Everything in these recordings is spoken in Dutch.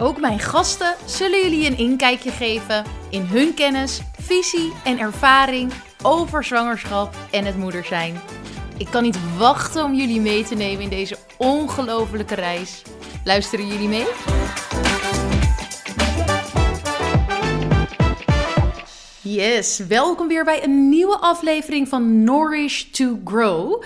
Ook mijn gasten zullen jullie een inkijkje geven in hun kennis, visie en ervaring over zwangerschap en het moeder zijn. Ik kan niet wachten om jullie mee te nemen in deze ongelofelijke reis. Luisteren jullie mee? Yes, welkom weer bij een nieuwe aflevering van Nourish to Grow.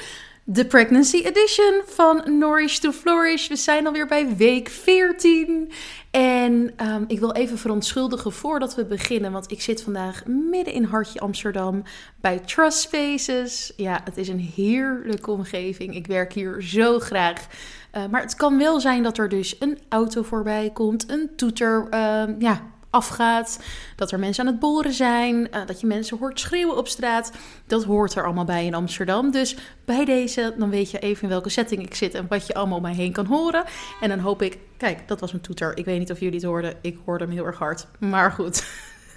De Pregnancy Edition van Nourish to Flourish. We zijn alweer bij week 14. En um, ik wil even verontschuldigen voordat we beginnen, want ik zit vandaag midden in Hartje Amsterdam bij Trust Spaces. Ja, het is een heerlijke omgeving. Ik werk hier zo graag. Uh, maar het kan wel zijn dat er dus een auto voorbij komt, een toeter, uh, ja, afgaat, dat er mensen aan het boren zijn, uh, dat je mensen hoort schreeuwen op straat. Dat hoort er allemaal bij in Amsterdam. Dus bij deze, dan weet je even in welke setting ik zit en wat je allemaal om mij heen kan horen. En dan hoop ik, kijk, dat was een toeter. Ik weet niet of jullie het hoorden. Ik hoorde hem heel erg hard. Maar goed.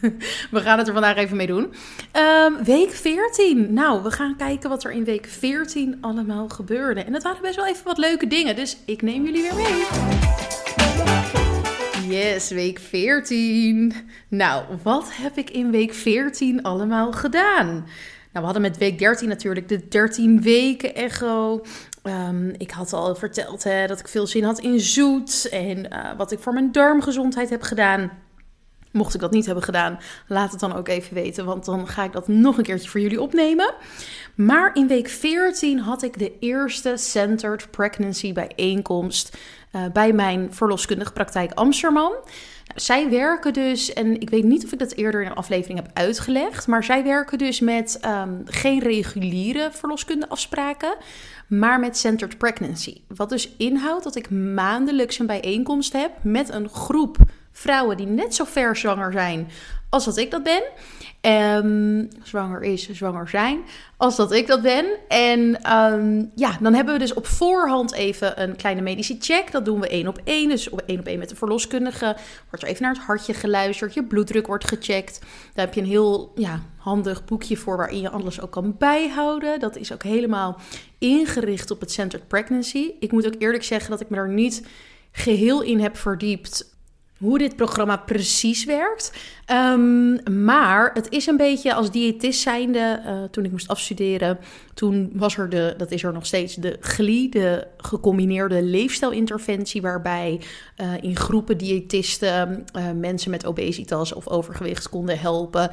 We gaan het er vandaag even mee doen. Um, week 14. Nou, we gaan kijken wat er in week 14 allemaal gebeurde. En dat waren best wel even wat leuke dingen. Dus ik neem jullie weer mee. Yes, week 14. Nou, wat heb ik in week 14 allemaal gedaan? Nou, we hadden met week 13 natuurlijk de 13 weken echo. Um, ik had al verteld hè, dat ik veel zin had in zoet en uh, wat ik voor mijn darmgezondheid heb gedaan. Mocht ik dat niet hebben gedaan, laat het dan ook even weten, want dan ga ik dat nog een keertje voor jullie opnemen. Maar in week 14 had ik de eerste Centered Pregnancy bijeenkomst uh, bij mijn verloskundige praktijk Amsterdam. Nou, zij werken dus, en ik weet niet of ik dat eerder in een aflevering heb uitgelegd, maar zij werken dus met um, geen reguliere verloskundeafspraken, maar met centered pregnancy. Wat dus inhoudt dat ik maandelijks een bijeenkomst heb met een groep vrouwen die net zo ver zwanger zijn als dat ik dat ben. Um, zwanger is, zwanger zijn, als dat ik dat ben. En um, ja, dan hebben we dus op voorhand even een kleine medische check. Dat doen we één op één, dus op één op één met de verloskundige. Wordt er even naar het hartje geluisterd, je bloeddruk wordt gecheckt. Daar heb je een heel ja, handig boekje voor waarin je alles ook kan bijhouden. Dat is ook helemaal ingericht op het centered pregnancy. Ik moet ook eerlijk zeggen dat ik me daar niet geheel in heb verdiept hoe dit programma precies werkt. Um, maar het is een beetje als diëtist zijnde, uh, toen ik moest afstuderen, toen was er de, dat is er nog steeds, de GLI, de gecombineerde leefstijlinterventie, waarbij uh, in groepen diëtisten uh, mensen met obesitas of overgewicht konden helpen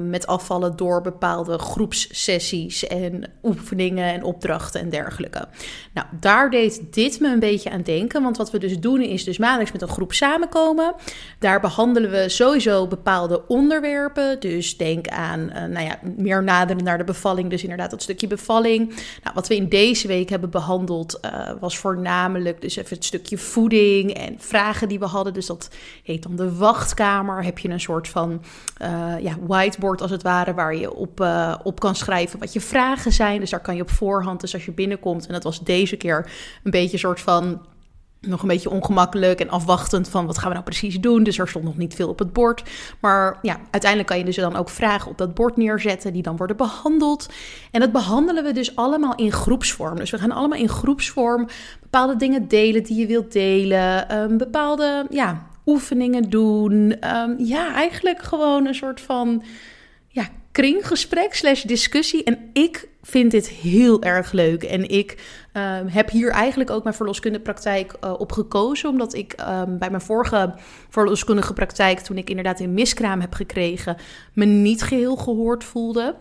met afvallen door bepaalde groepssessies en oefeningen en opdrachten en dergelijke. Nou, daar deed dit me een beetje aan denken, want wat we dus doen is dus maandelijks met een groep samenkomen. Daar behandelen we sowieso bepaalde onderwerpen. Dus denk aan, uh, nou ja, meer naderen naar de bevalling. Dus inderdaad dat stukje bevalling. Nou, wat we in deze week hebben behandeld uh, was voornamelijk dus even het stukje voeding en vragen die we hadden. Dus dat heet dan de wachtkamer. Heb je een soort van uh, ja, whiteboard als het ware, waar je op, op kan schrijven wat je vragen zijn. Dus daar kan je op voorhand, dus als je binnenkomt, en dat was deze keer een beetje een soort van nog een beetje ongemakkelijk en afwachtend van wat gaan we nou precies doen. Dus er stond nog niet veel op het bord. Maar ja, uiteindelijk kan je dus dan ook vragen op dat bord neerzetten die dan worden behandeld. En dat behandelen we dus allemaal in groepsvorm. Dus we gaan allemaal in groepsvorm bepaalde dingen delen die je wilt delen. Um, bepaalde ja, oefeningen doen. Um, ja, eigenlijk gewoon een soort van ja, kringgesprek slash discussie. En ik vind dit heel erg leuk. En ik uh, heb hier eigenlijk ook mijn verloskundepraktijk uh, op gekozen. Omdat ik uh, bij mijn vorige verloskundige praktijk, toen ik inderdaad een miskraam heb gekregen, me niet geheel gehoord voelde.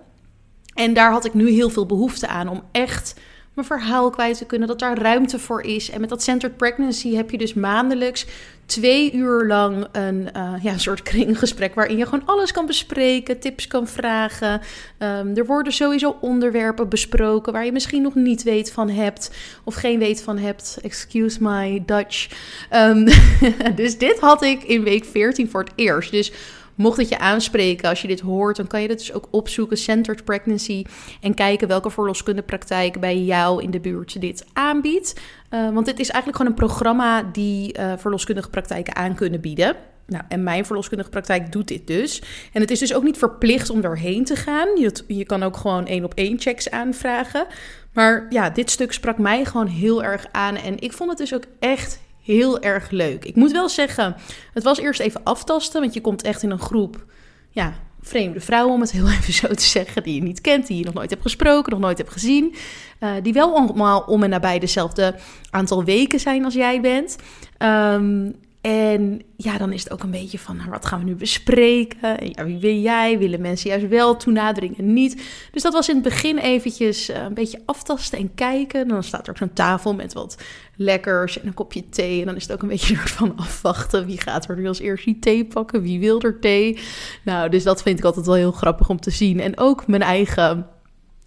En daar had ik nu heel veel behoefte aan om echt mijn verhaal kwijt te kunnen, dat daar ruimte voor is. En met dat Centered Pregnancy heb je dus maandelijks twee uur lang een, uh, ja, soort kringgesprek waarin je gewoon alles kan bespreken, tips kan vragen. Um, er worden sowieso onderwerpen besproken waar je misschien nog niet weet van hebt of geen weet van hebt. Excuse my Dutch. Um, dus dit had ik in week 14 voor het eerst. Dus Mocht het je aanspreken als je dit hoort, dan kan je het dus ook opzoeken, Centered Pregnancy, en kijken welke verloskundepraktijk bij jou in de buurt dit aanbiedt. Uh, want dit is eigenlijk gewoon een programma die uh, verloskundige praktijken aan kunnen bieden. Nou, en mijn verloskundige praktijk doet dit dus. En het is dus ook niet verplicht om doorheen te gaan. Je, je kan ook gewoon één op één checks aanvragen. Maar ja, dit stuk sprak mij gewoon heel erg aan. En ik vond het dus ook echt heel erg leuk. Ik moet wel zeggen, het was eerst even aftasten, want je komt echt in een groep, ja, vreemde vrouwen, om het heel even zo te zeggen, die je niet kent, die je nog nooit hebt gesproken, nog nooit hebt gezien, uh, die wel allemaal om en nabij dezelfde aantal weken zijn als jij bent. Um, en ja, dan is het ook een beetje van, nou, wat gaan we nu bespreken? Ja, wie ben jij? Willen mensen juist wel toenadering en niet? Dus dat was in het begin eventjes uh, een beetje aftasten en kijken. En dan staat er ook zo'n tafel met wat lekkers en een kopje thee. En dan is het ook een beetje van afwachten. Wie gaat er nu als eerst die thee pakken? Wie wil er thee? Nou, dus dat vind ik altijd wel heel grappig om te zien. En ook mijn eigen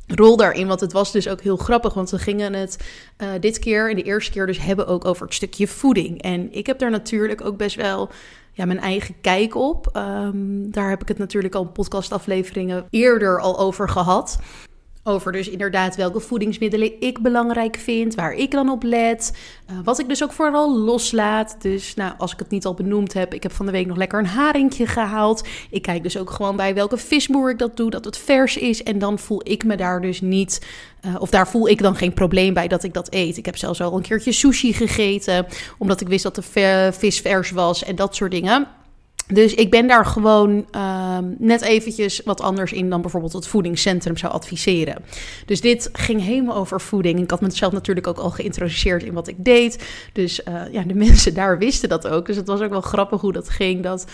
rol daarin. Want het was dus ook heel grappig, want we gingen het uh, dit keer en de eerste keer dus hebben ook over het stukje voeding. En ik heb daar natuurlijk ook best wel ja, mijn eigen kijk op. Um, daar heb ik het natuurlijk al in podcastafleveringen eerder al over gehad. Over dus inderdaad welke voedingsmiddelen ik belangrijk vind, waar ik dan op let. Uh, wat ik dus ook vooral loslaat. Dus nou, als ik het niet al benoemd heb, ik heb van de week nog lekker een haringje gehaald. Ik kijk dus ook gewoon bij welke visboer ik dat doe, dat het vers is. En dan voel ik me daar dus niet, uh, of daar voel ik dan geen probleem bij dat ik dat eet. Ik heb zelfs al een keertje sushi gegeten, omdat ik wist dat de vis vers was en dat soort dingen. Dus ik ben daar gewoon uh, net eventjes wat anders in dan bijvoorbeeld het voedingscentrum zou adviseren. Dus dit ging helemaal over voeding. Ik had mezelf natuurlijk ook al geïntroduceerd in wat ik deed. Dus uh, ja, de mensen daar wisten dat ook. Dus het was ook wel grappig hoe dat ging. Dat,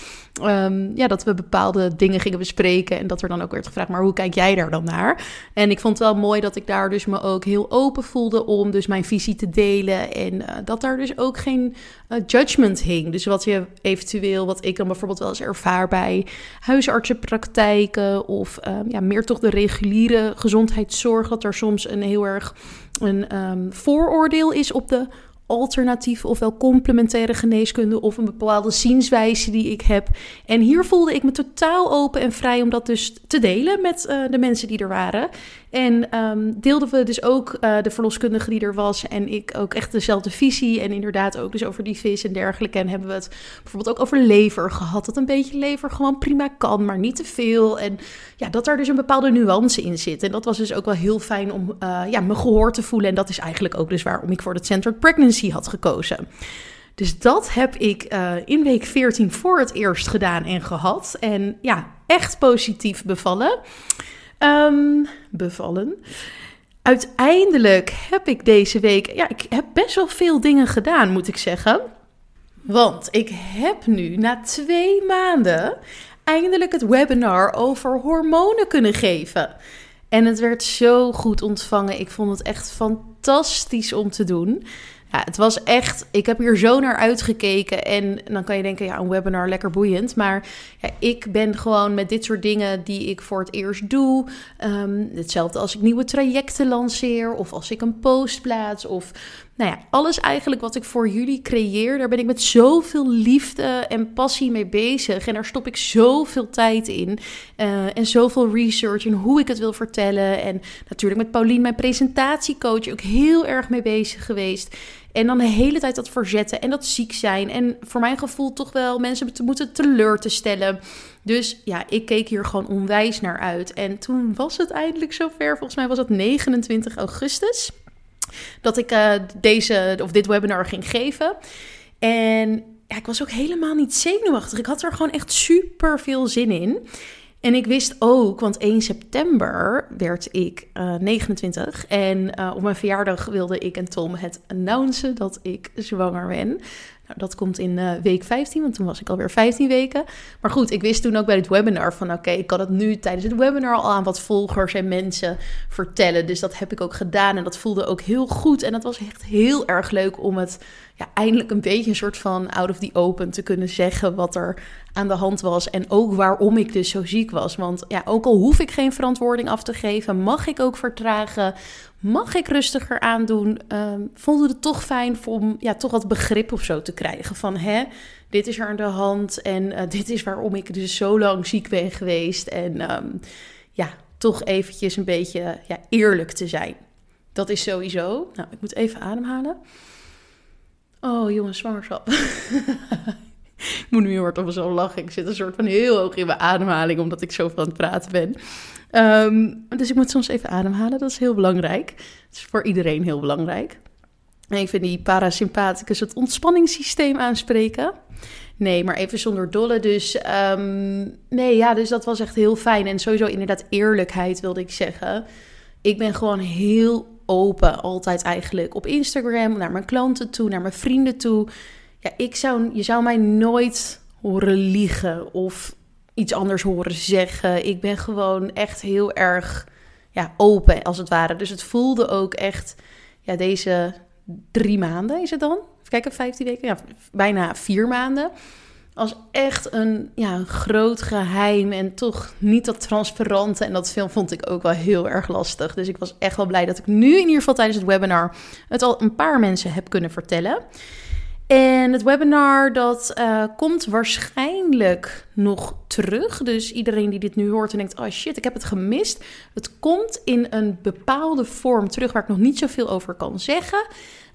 um, ja, dat we bepaalde dingen gingen bespreken. En dat er dan ook werd gevraagd, maar hoe kijk jij daar dan naar? En ik vond het wel mooi dat ik daar dus me ook heel open voelde om dus mijn visie te delen. En uh, dat daar dus ook geen uh, judgment hing. Dus wat je eventueel, wat ik dan bijvoorbeeld wel eens ervaar bij huisartsenpraktijken of um, ja, meer toch de reguliere gezondheidszorg, dat er soms een heel erg een um, vooroordeel is op de alternatieve ofwel complementaire geneeskunde of een bepaalde zienswijze die ik heb. En hier voelde ik me totaal open en vrij om dat dus te delen met uh, de mensen die er waren. En um, deelden we dus ook uh, de verloskundige die er was en ik ook echt dezelfde visie. En inderdaad ook dus over die vis en dergelijke. En hebben we het bijvoorbeeld ook over lever gehad. Dat een beetje lever gewoon prima kan, maar niet te veel. En ja, dat daar dus een bepaalde nuance in zit. En dat was dus ook wel heel fijn om uh, ja, me gehoord te voelen. En dat is eigenlijk ook dus waarom ik voor de Centered Pregnancy had gekozen. Dus dat heb ik uh, in week 14 voor het eerst gedaan en gehad. En ja, echt positief bevallen. Um, bevallen. Uiteindelijk heb ik deze week. Ja, ik heb best wel veel dingen gedaan, moet ik zeggen. Want ik heb nu na twee maanden eindelijk het webinar over hormonen kunnen geven. En het werd zo goed ontvangen. Ik vond het echt fantastisch om te doen. Ja, het was echt, ik heb hier zo naar uitgekeken. En dan kan je denken, ja, een webinar lekker boeiend. Maar ja, ik ben gewoon met dit soort dingen die ik voor het eerst doe. Um, hetzelfde als ik nieuwe trajecten lanceer. Of als ik een post plaats. Of nou ja, alles eigenlijk wat ik voor jullie creëer, daar ben ik met zoveel liefde en passie mee bezig. En daar stop ik zoveel tijd in. Uh, en zoveel research in hoe ik het wil vertellen. En natuurlijk met Paulien, mijn presentatiecoach, ook heel erg mee bezig geweest. En dan de hele tijd dat verzetten en dat ziek zijn. En voor mijn gevoel toch wel mensen te moeten teleur te stellen. Dus ja, ik keek hier gewoon onwijs naar uit. En toen was het eindelijk zover. Volgens mij was het 29 augustus. Dat ik uh, deze of dit webinar ging geven. En ja, ik was ook helemaal niet zenuwachtig. Ik had er gewoon echt super veel zin in. En ik wist ook, want 1 september werd ik uh, 29. En uh, op mijn verjaardag wilde ik en Tom het announcen dat ik zwanger ben. Nou, dat komt in uh, week 15, want toen was ik alweer 15 weken. Maar goed, ik wist toen ook bij het webinar van oké, ik kan het nu tijdens het webinar al aan wat volgers en mensen vertellen. Dus dat heb ik ook gedaan en dat voelde ook heel goed. En dat was echt heel erg leuk om het eindelijk een beetje een soort van out of the open te kunnen zeggen wat er aan de hand was. En ook waarom ik dus zo ziek was. Want ja, ook al hoef ik geen verantwoording af te geven, mag ik ook vertragen, mag ik rustiger aandoen, um, voelde het toch fijn om ja, toch wat begrip of zo te krijgen. Van hè, dit is er aan de hand en uh, dit is waarom ik dus zo lang ziek ben geweest. En um, ja, toch eventjes een beetje ja, eerlijk te zijn. Dat is sowieso. Nou, ik moet even ademhalen. Oh, jongens, zwangerschap. ik moet nu hard over zo lachen. Ik zit een soort van heel hoog in mijn ademhaling, omdat ik zo van het praten ben. Um, dus ik moet soms even ademhalen. Dat is heel belangrijk. Het is voor iedereen heel belangrijk. En ik vind die parasympathicus het ontspanningssysteem aanspreken. Nee, maar even zonder dolle. Dus um, nee, ja, dus dat was echt heel fijn. En sowieso inderdaad eerlijkheid wilde ik zeggen. Ik ben gewoon heel open, altijd eigenlijk. Op Instagram, naar mijn klanten toe, naar mijn vrienden toe. Ja, ik zou, je zou mij nooit horen liegen of iets anders horen zeggen. Ik ben gewoon echt heel erg ja, open, als het ware. Dus het voelde ook echt, ja, deze drie maanden is het dan? Even kijken, 15 weken? Ja, bijna vier maanden. Als echt een, ja, groot geheim en toch niet dat transparante. En dat film vond ik ook wel heel erg lastig. Dus ik was echt wel blij dat ik nu in ieder geval tijdens het webinar het al een paar mensen heb kunnen vertellen. En het webinar dat uh, komt waarschijnlijk nog terug. Dus iedereen die dit nu hoort en denkt, oh shit, ik heb het gemist. Het komt in een bepaalde vorm terug waar ik nog niet zoveel over kan zeggen.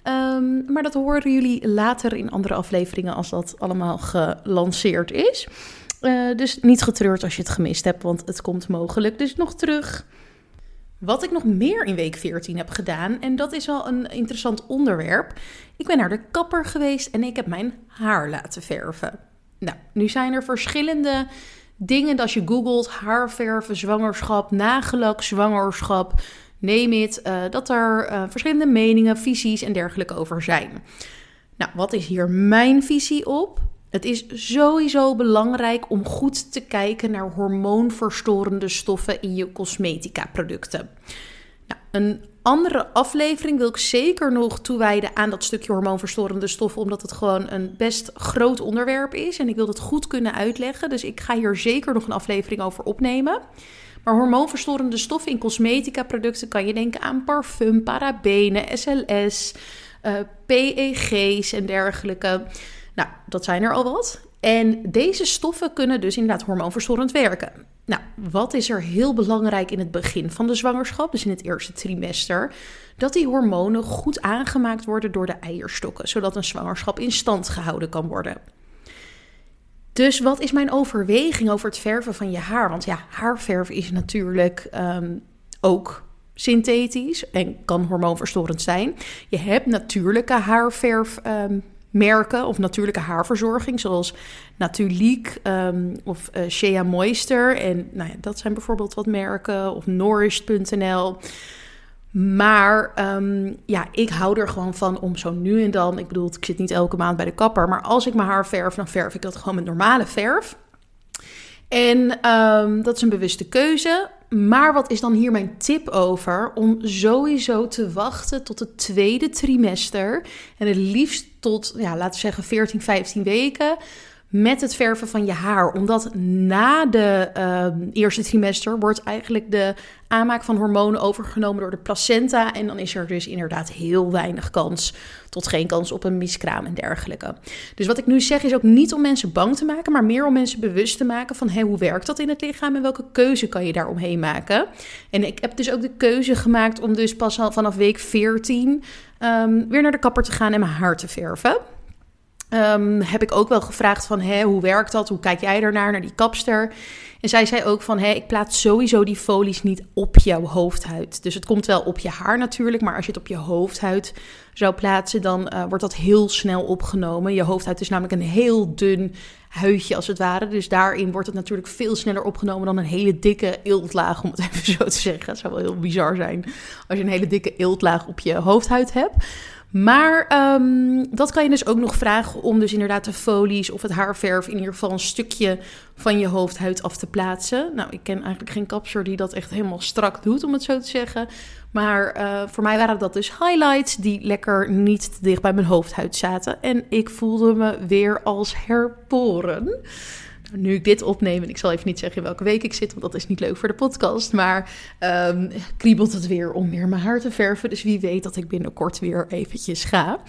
Um, maar dat horen jullie later in andere afleveringen als dat allemaal gelanceerd is. Uh, dus niet getreurd als je het gemist hebt, want het komt mogelijk dus nog terug. Wat ik nog meer in week 14 heb gedaan, en dat is wel een interessant onderwerp. Ik ben naar de kapper geweest en ik heb mijn haar laten verven. Nou, nu zijn er verschillende dingen als je googelt haarverven, zwangerschap, nagellak, zwangerschap, neem het, uh, dat er uh, verschillende meningen, visies en dergelijke over zijn. Nou, wat is hier mijn visie op? Het is sowieso belangrijk om goed te kijken naar hormoonverstorende stoffen in je cosmetica-producten. Nou, een andere aflevering wil ik zeker nog toewijden aan dat stukje hormoonverstorende stoffen, omdat het gewoon een best groot onderwerp is en ik wil het goed kunnen uitleggen. Dus ik ga hier zeker nog een aflevering over opnemen. Maar hormoonverstorende stoffen in cosmetica-producten kan je denken aan parfum, parabenen, SLS, eh, PEG's en dergelijke. Nou, dat zijn er al wat. En deze stoffen kunnen dus inderdaad hormoonverstorend werken. Nou, wat is er heel belangrijk in het begin van de zwangerschap, dus in het eerste trimester? Dat die hormonen goed aangemaakt worden door de eierstokken, zodat een zwangerschap in stand gehouden kan worden. Dus wat is mijn overweging over het verven van je haar? Want ja, haarverf is natuurlijk um, ook synthetisch en kan hormoonverstorend zijn. Je hebt natuurlijke haarverf. Um, merken of natuurlijke haarverzorging, zoals Natuliek um, of uh, Shea Moisture. En nou ja, dat zijn bijvoorbeeld wat merken, of Nourished.nl. Maar um, ja, ik hou er gewoon van om zo nu en dan. Ik bedoel, ik zit niet elke maand bij de kapper. Maar als ik mijn haar verf, dan verf ik dat gewoon met normale verf. En um, dat is een bewuste keuze. Maar wat is dan hier mijn tip over? Om sowieso te wachten tot het tweede trimester. En het liefst tot, ja, laten we zeggen, 14, 15 weken met het verven van je haar. Omdat na de uh, eerste trimester wordt eigenlijk de aanmaak van hormonen overgenomen door de placenta. En dan is er dus inderdaad heel weinig kans, tot geen kans op een miskraam en dergelijke. Dus wat ik nu zeg is ook niet om mensen bang te maken, maar meer om mensen bewust te maken van hey, hoe werkt dat in het lichaam en welke keuze kan je daar omheen maken. En ik heb dus ook de keuze gemaakt om dus pas al vanaf week 14 um, ehm, weer naar de kapper te gaan en mijn haar te verven. Um, heb ik ook wel gevraagd van, hé, hoe werkt dat? Hoe kijk jij ernaar, naar die kapster? En zij zei ook van, hé, ik plaats sowieso die folies niet op jouw hoofdhuid. Dus het komt wel op je haar natuurlijk, maar als je het op je hoofdhuid zou plaatsen, dan uh, wordt dat heel snel opgenomen. Je hoofdhuid is namelijk een heel dun huidje als het ware. Dus daarin wordt het natuurlijk veel sneller opgenomen dan een hele dikke eeltlaag, om het even zo te zeggen. Het zou wel heel bizar zijn als je een hele dikke eeltlaag op je hoofdhuid hebt. Maar ehm, dat kan je dus ook nog vragen om dus inderdaad de folies of het haarverf in ieder geval een stukje van je hoofdhuid af te plaatsen. Nou, ik ken eigenlijk geen kapser die dat echt helemaal strak doet, om het zo te zeggen. Maar eh, voor mij waren dat dus highlights die lekker niet te dicht bij mijn hoofdhuid zaten. En ik voelde me weer als herboren nu ik dit opneem, en ik zal even niet zeggen in welke week ik zit, want dat is niet leuk voor de podcast, maar um, kriebelt het weer om weer mijn haar te verven. Dus wie weet dat ik binnenkort weer eventjes ga.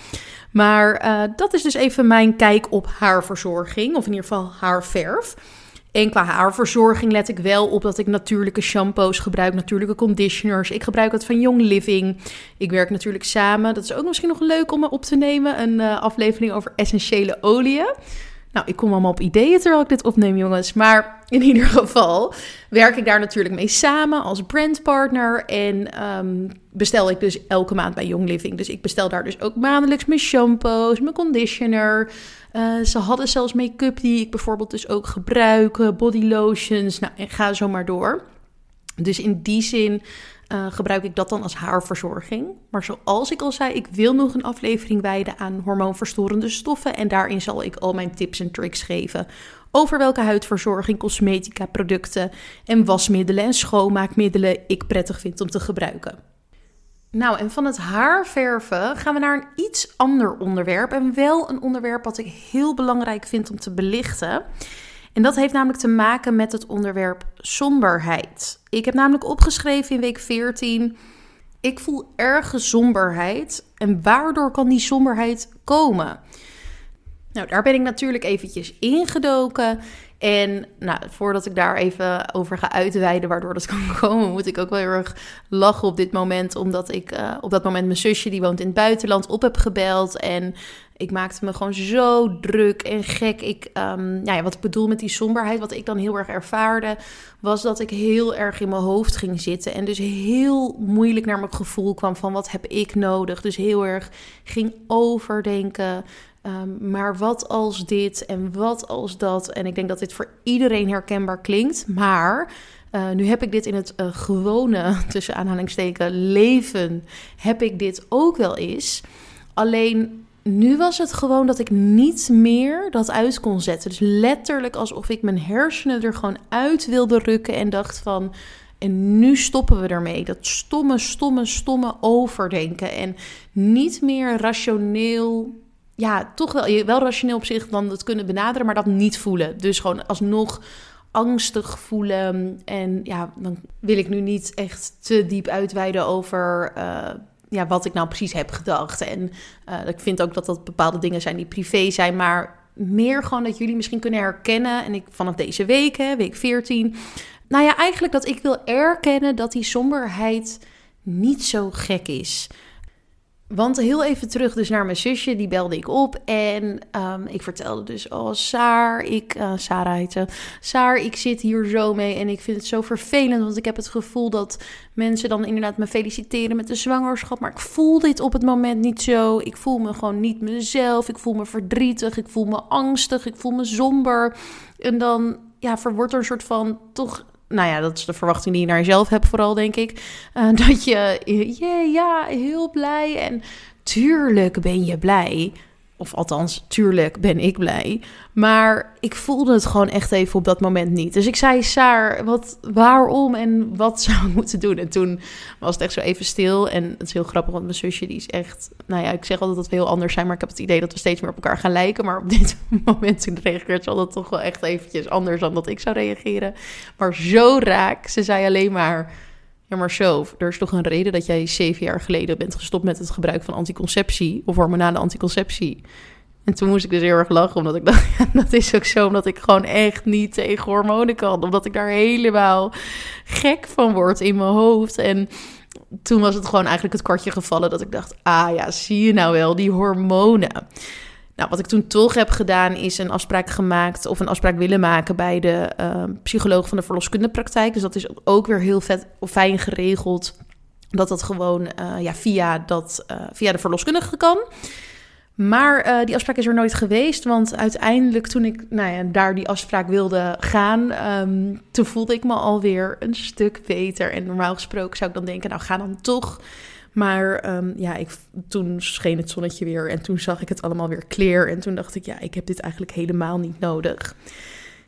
Maar uh, dat is dus even mijn kijk op haarverzorging, of in ieder geval haarverf. En qua haarverzorging let ik wel op dat ik natuurlijke shampoos gebruik, natuurlijke conditioners. Ik gebruik het van Young Living. Ik werk natuurlijk samen. Dat is ook misschien nog leuk om op te nemen. Een uh, aflevering over essentiële oliën. Nou, ik kom allemaal op ideeën terwijl ik dit opneem, jongens. Maar in ieder geval werk ik daar natuurlijk mee samen als brandpartner. En um, bestel ik dus elke maand bij Young Living. Dus ik bestel daar dus ook maandelijks mijn shampoos, mijn conditioner. Uh, ze hadden zelfs make-up die ik bijvoorbeeld dus ook gebruik. Body lotions. Nou, en ga zo maar door. Dus in die zin uh, gebruik ik dat dan als haarverzorging. Maar zoals ik al zei, ik wil nog een aflevering wijden aan hormoonverstorende stoffen. En daarin zal ik al mijn tips en tricks geven over welke huidverzorging, cosmetica, producten en wasmiddelen en schoonmaakmiddelen ik prettig vind om te gebruiken. Nou, en van het haarverven gaan we naar een iets ander onderwerp. En wel een onderwerp wat ik heel belangrijk vind om te belichten. En dat heeft namelijk te maken met het onderwerp somberheid. Ik heb namelijk opgeschreven in week 14. Ik voel erge somberheid. En waardoor kan die somberheid komen? Nou, daar ben ik natuurlijk eventjes ingedoken. En nou, voordat ik daar even over ga uitweiden waardoor dat kan komen, moet ik ook wel heel erg lachen op dit moment. Omdat ik uh, op dat moment mijn zusje, die woont in het buitenland, op heb gebeld. En ik maakte me gewoon zo druk en gek. Ik, um, ja, wat ik bedoel met die somberheid, wat ik dan heel erg ervaarde, was dat ik heel erg in mijn hoofd ging zitten. En dus heel moeilijk naar mijn gevoel kwam van wat heb ik nodig. Dus heel erg ging overdenken. Um, maar wat als dit en wat als dat? En ik denk dat dit voor iedereen herkenbaar klinkt. Maar uh, nu heb ik dit in het uh, gewone, tussen aanhalingstekens, leven, heb ik dit ook wel eens. Alleen nu was het gewoon dat ik niet meer dat uit kon zetten. Dus letterlijk alsof ik mijn hersenen er gewoon uit wilde rukken en dacht van. En nu stoppen we ermee. Dat stomme, stomme, stomme overdenken. En niet meer rationeel. Ja, toch wel, wel rationeel op zich dan het kunnen benaderen, maar dat niet voelen. Dus gewoon alsnog angstig voelen. En ja, dan wil ik nu niet echt te diep uitweiden over. Uh, ja, wat ik nou precies heb gedacht. En uh, ik vind ook dat dat bepaalde dingen zijn die privé zijn, maar meer gewoon dat jullie misschien kunnen herkennen. En ik vanaf deze week, hè, week 14. Nou ja, eigenlijk dat ik wil erkennen dat die somberheid niet zo gek is. Want heel even terug dus naar mijn zusje, die belde ik op en um, ik vertelde dus, oh Saar, ik, uh, Sarah heette, Saar, ik zit hier zo mee en ik vind het zo vervelend, want ik heb het gevoel dat mensen dan inderdaad me feliciteren met de zwangerschap, maar ik voel dit op het moment niet zo. Ik voel me gewoon niet mezelf, ik voel me verdrietig, ik voel me angstig, ik voel me somber. En dan ja, verwoordt er een soort van toch nou ja, dat is de verwachting die je naar jezelf hebt, vooral denk ik. Uh, dat je, yeah, ja, heel blij. En tuurlijk ben je blij. Of althans, tuurlijk ben ik blij. Maar ik voelde het gewoon echt even op dat moment niet. Dus ik zei, Saar, wat, waarom en wat zou ik moeten doen? En toen was het echt zo even stil. En het is heel grappig, want mijn zusje die is echt... Nou ja, ik zeg altijd dat we heel anders zijn, maar ik heb het idee dat we steeds meer op elkaar gaan lijken. Maar op dit moment toen reageert ze altijd toch wel echt eventjes anders dan dat ik zou reageren. Maar zo raak. Ze zei alleen maar... Ja, maar zo, er is toch een reden dat jij zeven jaar geleden bent gestopt met het gebruik van anticonceptie of hormonale anticonceptie. En toen moest ik dus heel erg lachen, omdat ik dacht, ja, dat is ook zo, omdat ik gewoon echt niet tegen hormonen kan. Omdat ik daar helemaal gek van word in mijn hoofd. En toen was het gewoon eigenlijk het kwartje gevallen dat ik dacht, ah ja, zie je nou wel, die hormonen. Nou, wat ik toen toch heb gedaan, is een afspraak gemaakt of een afspraak willen maken bij de uh, psycholoog van de verloskundepraktijk. Dus dat is ook weer heel vet of fijn geregeld. Dat dat gewoon uh, ja, via, dat, uh, via de verloskundige kan. Maar die afspraak is er nooit geweest. Want uiteindelijk, toen ik nou ja, daar die afspraak wilde gaan, um, toen voelde ik me alweer een stuk beter. En normaal gesproken zou ik dan denken: nou, ga dan toch Maar ehm, ja, ik, toen scheen het zonnetje weer en toen zag ik het allemaal weer clear. En toen dacht ik, ja, ik heb dit eigenlijk helemaal niet nodig.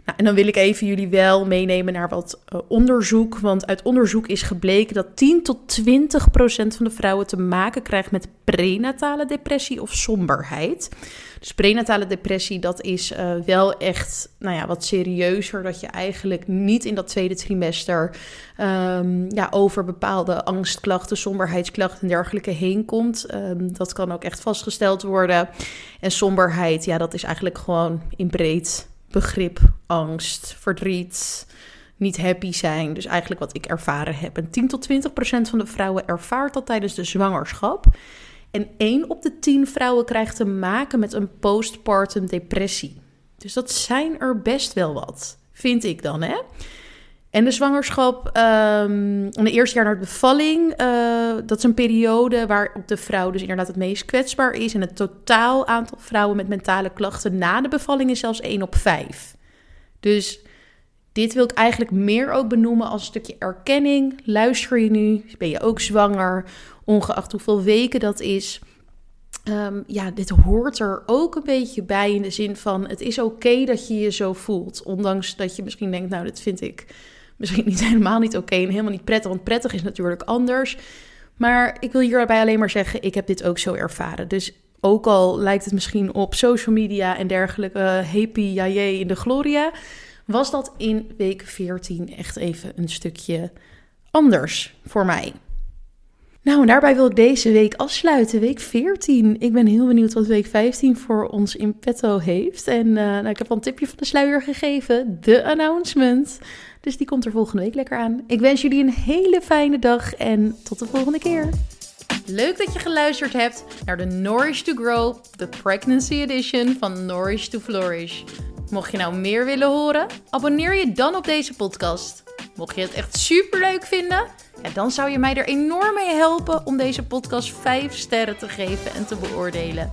Nou, en dan wil ik even jullie wel meenemen naar wat uh, onderzoek. Want uit onderzoek is gebleken dat 10 tot 20 procent van de vrouwen te maken krijgt met prenatale depressie of somberheid. Dus prenatale depressie, dat is uh, wel echt nou ja, wat serieuzer. Dat je eigenlijk niet in dat tweede trimester um, ja, over bepaalde angstklachten, somberheidsklachten en dergelijke heen komt. Um, dat kan ook echt vastgesteld worden. En somberheid, ja, dat is eigenlijk gewoon in breed begrip angst, verdriet, niet happy zijn. Dus eigenlijk wat ik ervaren heb. En 10 tot 20 procent van de vrouwen ervaart dat tijdens de zwangerschap. En 1 op de 10 vrouwen krijgt te maken met een postpartum depressie. Dus dat zijn er best wel wat, vind ik dan, hè? En de zwangerschap, um, de eerste jaar naar de bevalling, uh, dat is een periode waarop de vrouw dus inderdaad het meest kwetsbaar is. En het totaal aantal vrouwen met mentale klachten na de bevalling is zelfs 1 op 5. Dus dit wil ik eigenlijk meer ook benoemen als een stukje erkenning. Luister je nu? Ben je ook zwanger? Ongeacht hoeveel weken dat is. Um, ja, dit hoort er ook een beetje bij in de zin van: het is oké dat je je zo voelt. Ondanks dat je misschien denkt, nou, dat vind ik misschien niet helemaal niet oké en helemaal niet prettig. Want prettig is natuurlijk anders. Maar ik wil hierbij alleen maar zeggen, ik heb dit ook zo ervaren. Dus ook al lijkt het misschien op social media en dergelijke happy jaye in de gloria, was dat in week 14 echt even een stukje anders voor mij. Nou, en daarbij wil ik deze week afsluiten, week 14. Ik ben heel benieuwd wat week 15 voor ons in petto heeft. En uh, nou, ik heb al een tipje van de sluier gegeven, de announcement. Dus die komt er volgende week lekker aan. Ik wens jullie een hele fijne dag en tot de volgende keer. Leuk dat je geluisterd hebt naar de Nourish to Grow, de Pregnancy Edition van Nourish to Flourish. Mocht je nou meer willen horen, abonneer je dan op deze podcast. Mocht je het echt super leuk vinden, dan zou je mij er enorm mee helpen om deze podcast 5 sterren te geven en te beoordelen.